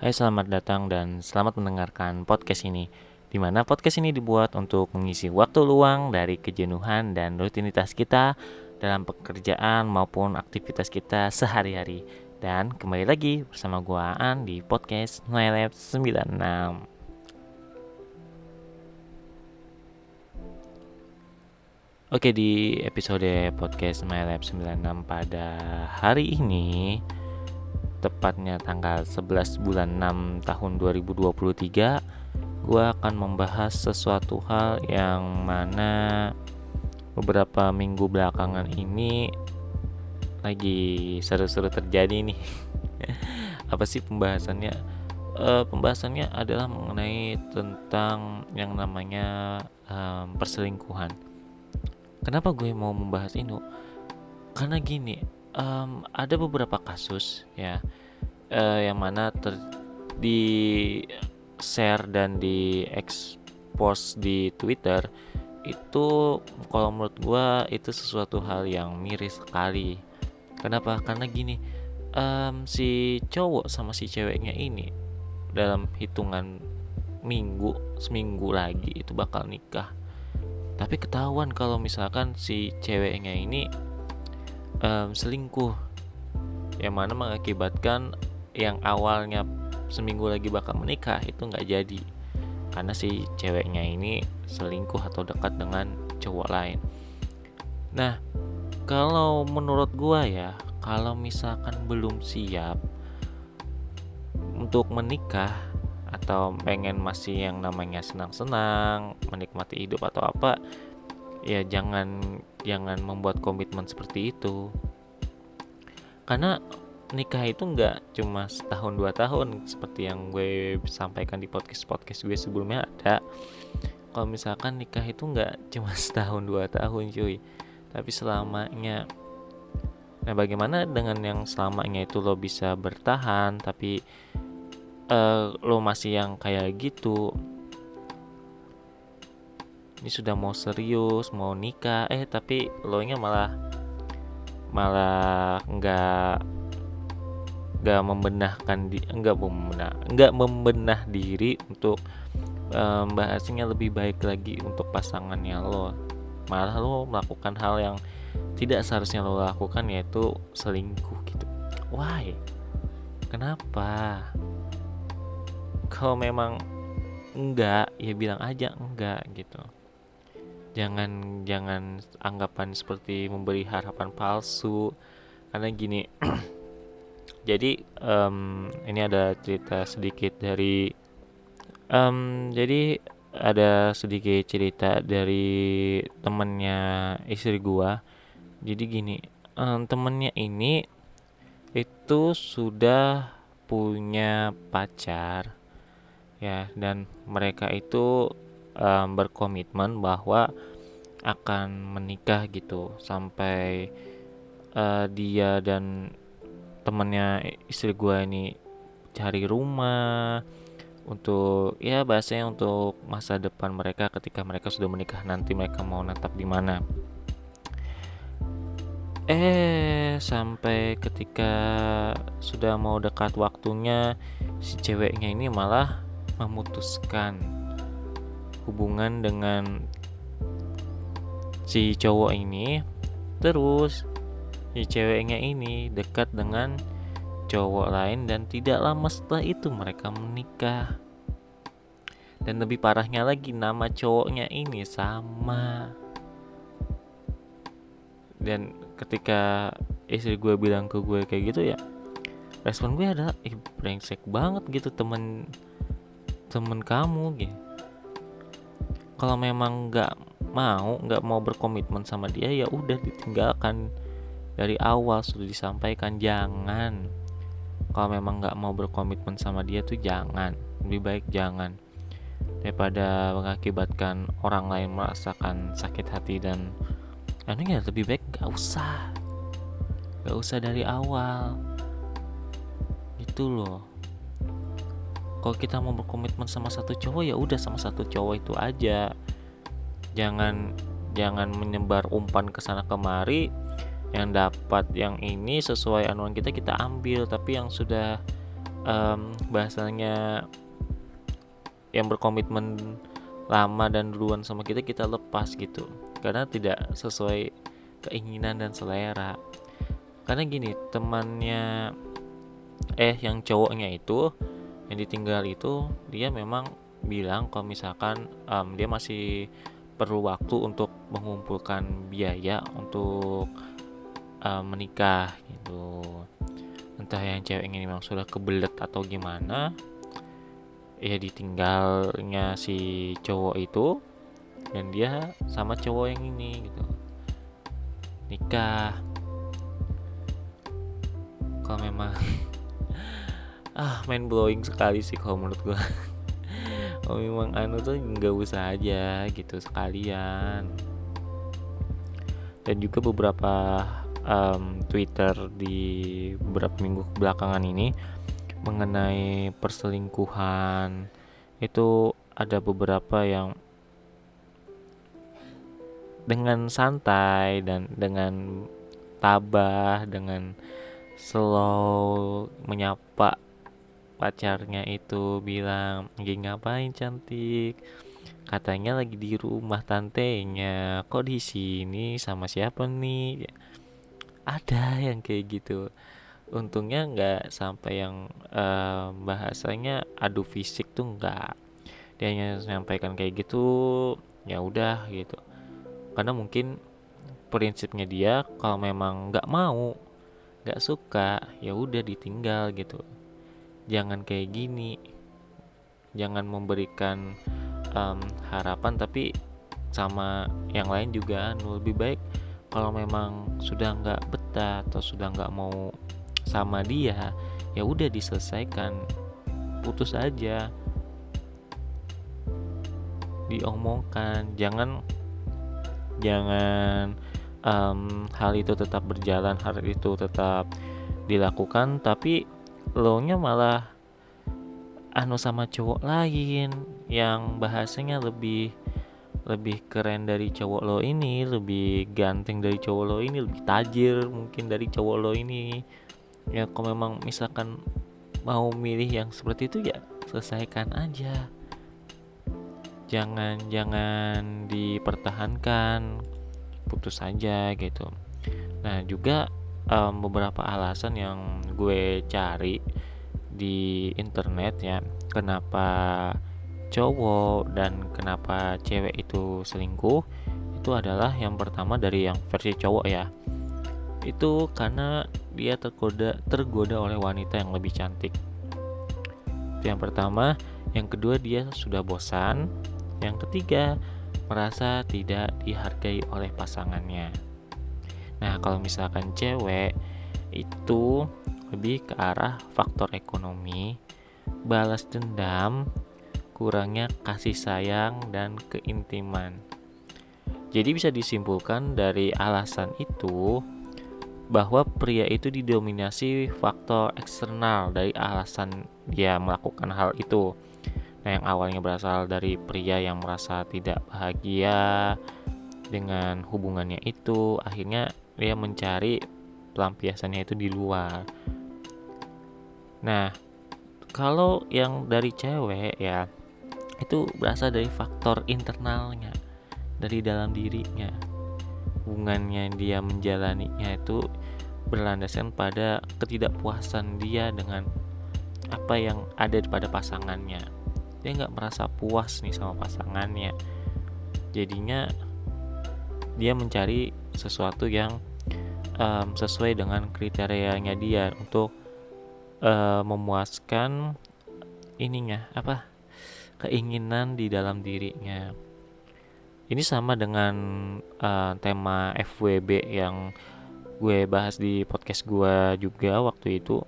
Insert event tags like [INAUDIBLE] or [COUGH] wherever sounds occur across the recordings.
Hai selamat datang dan selamat mendengarkan podcast ini di mana podcast ini dibuat untuk mengisi waktu luang dari kejenuhan dan rutinitas kita dalam pekerjaan maupun aktivitas kita sehari-hari. Dan kembali lagi bersama gua Aan di podcast Nilab 96. Oke di episode podcast MyLab 96 pada hari ini tepatnya tanggal 11 bulan 6 tahun 2023 gue akan membahas sesuatu hal yang mana beberapa minggu belakangan ini lagi seru-seru terjadi nih. [LAUGHS] Apa sih pembahasannya? Uh, pembahasannya adalah mengenai tentang yang namanya um, perselingkuhan. Kenapa gue mau membahas ini? Karena gini um, ada beberapa kasus ya. Uh, yang mana ter di share dan di expose di Twitter itu kalau menurut gue itu sesuatu hal yang miris sekali. Kenapa? Karena gini um, si cowok sama si ceweknya ini dalam hitungan minggu seminggu lagi itu bakal nikah. Tapi ketahuan kalau misalkan si ceweknya ini um, selingkuh yang mana mengakibatkan yang awalnya seminggu lagi bakal menikah itu nggak jadi karena si ceweknya ini selingkuh atau dekat dengan cowok lain. Nah, kalau menurut gua ya, kalau misalkan belum siap untuk menikah atau pengen masih yang namanya senang-senang, menikmati hidup atau apa, ya jangan jangan membuat komitmen seperti itu. Karena nikah itu nggak cuma setahun dua tahun seperti yang gue sampaikan di podcast podcast gue sebelumnya ada. Kalau misalkan nikah itu nggak cuma [LAUGHS] setahun dua tahun cuy tapi selamanya. Nah bagaimana dengan yang selamanya itu lo bisa bertahan tapi uh, lo masih yang kayak gitu ini sudah mau serius mau nikah. Eh tapi lo nya malah malah nggak nggak membenahkan di nggak membenah nggak membenah diri untuk um, bahasanya lebih baik lagi untuk pasangannya lo. Malah lo melakukan hal yang tidak seharusnya lo lakukan yaitu selingkuh gitu. Why? Kenapa? Kalau memang enggak ya bilang aja enggak gitu jangan jangan anggapan seperti memberi harapan palsu. Karena gini [CLEARS THROAT] jadi um, ini ada cerita sedikit dari um, jadi ada sedikit cerita dari temennya istri gua. Jadi gini um, temennya ini itu sudah punya pacar ya dan mereka itu um, berkomitmen bahwa akan menikah gitu. Sampai uh, dia dan temannya istri gue ini cari rumah untuk ya bahasanya untuk masa depan mereka ketika mereka sudah menikah nanti mereka mau natap di mana. Eh sampai ketika sudah mau dekat waktunya si ceweknya ini malah memutuskan hubungan dengan si cowok ini terus si ceweknya ini dekat dengan cowok lain dan tidak lama setelah itu mereka menikah. Dan lebih parahnya lagi nama cowoknya ini sama. Dan ketika istri gue bilang ke gue kayak gitu ya respon gue adalah ih brengsek banget gitu temen temen kamu gitu kalau memang nggak mau nggak mau berkomitmen sama dia ya udah ditinggalkan dari awal sudah disampaikan jangan. Kalau memang nggak mau berkomitmen sama dia tuh jangan lebih baik jangan. Daripada mengakibatkan orang lain merasakan sakit hati dan anu ya lebih baik nggak usah. Nggak usah dari awal. Itu loh kalau kita mau berkomitmen sama satu cowok ya udah sama satu cowok itu aja. Jangan jangan menyebar umpan ke sana kemari. Yang dapat yang ini sesuai anuan kita kita ambil. Tapi yang sudah um, bahasanya yang berkomitmen lama dan duluan sama kita kita lepas gitu. Karena tidak sesuai keinginan dan selera. Karena gini temannya eh yang cowoknya itu yang ditinggal itu dia memang bilang kalau misalkan um, dia masih perlu waktu untuk mengumpulkan biaya untuk um, menikah gitu. Entah yang cewek ini memang sudah kebelet atau gimana ya ditinggalnya si cowok itu dan dia sama cowok yang ini gitu. Nikah. Kalau memang [LAUGHS] ah main blowing sekali sih kalau menurut gua. [LAUGHS] Kalau memang anu tuh nggak usah aja gitu sekalian. Dan juga beberapa um, Twitter di beberapa minggu belakangan ini mengenai perselingkuhan itu ada beberapa yang dengan santai dan dengan tabah dengan slow menyapa pacarnya itu bilang lagi ngapain cantik? Katanya lagi di rumah tantenya. Kok di sini? Sama siapa nih? Ada yang kayak gitu. Untungnya nggak sampai yang uh, bahasanya adu fisik tuh nggak. Dia hanya menyampaikan kayak gitu ya udah gitu. Karena mungkin prinsipnya dia kalau memang nggak mau nggak suka ya udah ditinggal gitu jangan kayak gini. Jangan memberikan um, harapan tapi sama yang lain juga anu, lebih baik kalau memang sudah nggak betah atau sudah nggak mau sama dia ya udah diselesaikan. Putus aja. Diomongkan. Jangan jangan um, hal itu tetap berjalan hal itu tetap dilakukan tapi lo nya malah anu sama cowok lain yang bahasanya lebih lebih keren dari cowok lo ini lebih ganteng dari cowok lo ini lebih tajir mungkin dari cowok lo ini. Ya kalau memang misalkan mau milih yang seperti itu ya selesaikan aja. Jangan jangan dipertahankan putus saja gitu. Nah juga um, beberapa alasan yang gue cari di internet ya kenapa cowok dan kenapa cewek itu selingkuh itu adalah yang pertama dari yang versi cowok ya itu karena dia tergoda tergoda oleh wanita yang lebih cantik. Itu yang pertama, yang kedua dia sudah bosan, yang ketiga merasa tidak dihargai oleh pasangannya. Nah, kalau misalkan cewek itu lebih ke arah faktor ekonomi, balas dendam, kurangnya kasih sayang dan keintiman. Jadi bisa disimpulkan dari alasan itu bahwa pria itu didominasi faktor eksternal dari alasan dia melakukan hal itu. Nah, yang awalnya berasal dari pria yang merasa tidak bahagia dengan hubungannya itu, akhirnya dia mencari pelampiasannya itu di luar. Nah, kalau yang dari cewek ya, itu berasal dari faktor internalnya, dari dalam dirinya. Hubungannya dia menjalaninya itu berlandaskan pada ketidakpuasan dia dengan apa yang ada pada pasangannya. Dia nggak merasa puas nih sama pasangannya. Jadinya dia mencari sesuatu yang um, sesuai dengan kriterianya dia untuk uh, memuaskan ininya apa keinginan di dalam dirinya ini sama dengan uh, tema FWB yang gue bahas di podcast gue juga waktu itu.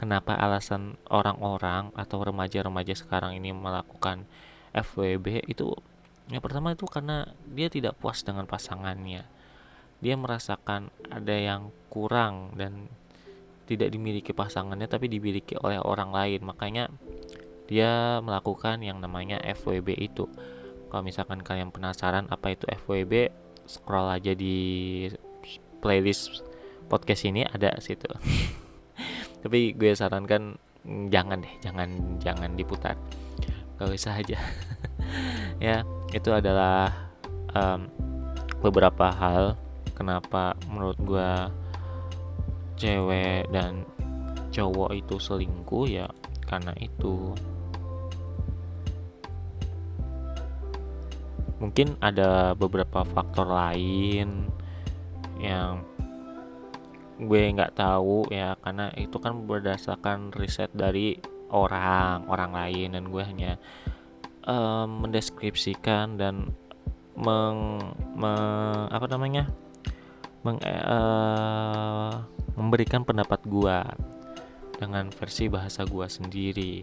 Kenapa alasan orang-orang atau remaja-remaja sekarang ini melakukan FWB itu yang pertama itu karena dia tidak puas dengan pasangannya. Dia merasakan ada yang kurang dan tidak dimiliki pasangannya tapi dimiliki oleh orang lain. Makanya dia melakukan yang namanya FWB itu. Kalau misalkan kalian penasaran apa itu FWB scroll aja di playlist podcast ini ada situ. [LAUGHS] Tapi gue sarankan jangan deh jangan jangan diputar. Gak usah aja. [LAUGHS] Ya itu adalah um, beberapa hal kenapa menurut gue cewek dan cowok itu selingkuh ya karena itu. Mungkin ada beberapa faktor lain yang gue nggak tahu ya karena itu kan berdasarkan riset dari orang orang lain dan gue hanya um, mendeskripsikan dan meng, me, apa namanya meng, uh, memberikan pendapat gue dengan versi bahasa gue sendiri.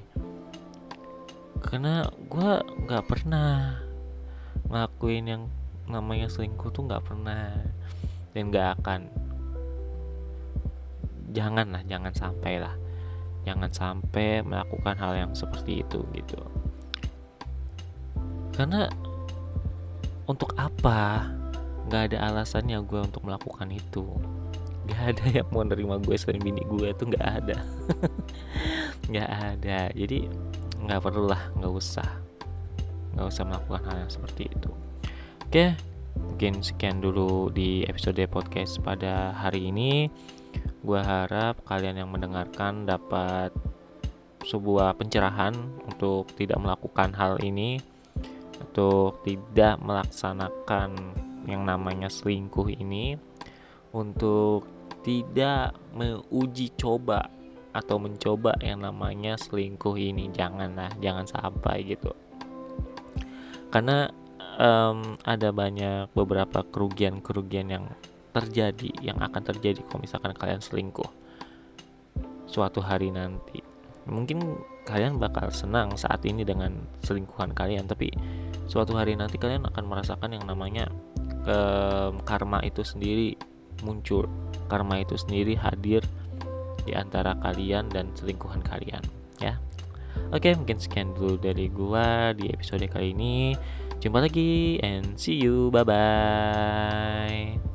Karena gue nggak pernah ngelakuin yang namanya selingkuh tuh nggak pernah dan nggak akan. Jangan lah jangan sampai lah. Jangan sampai melakukan hal yang seperti itu gitu. Karena untuk apa nggak ada alasannya gue untuk melakukan itu. Nggak ada yang mau nerima gue selain bini gue itu nggak ada. [LAUGHS] Nggak ada. Jadi nggak perlu lah nggak usah. Nggak usah melakukan hal yang seperti itu. Oke mungkin sekian dulu di episode podcast pada hari ini. Gue harap kalian yang mendengarkan dapat sebuah pencerahan untuk tidak melakukan hal ini untuk tidak melaksanakan yang namanya selingkuh ini untuk tidak menguji coba atau mencoba yang namanya selingkuh ini. Janganlah jangan sampai gitu. Karena um, ada banyak beberapa kerugian-kerugian yang terjadi yang akan terjadi kalau misalkan kalian selingkuh suatu hari nanti. Mungkin kalian bakal senang saat ini dengan selingkuhan kalian tapi suatu hari nanti kalian akan merasakan yang namanya karma itu sendiri muncul. Karma itu sendiri hadir di antara kalian dan selingkuhan kalian ya. Oke mungkin sekian dulu dari gua di episode kali ini. Jumpa lagi and see you. Bye bye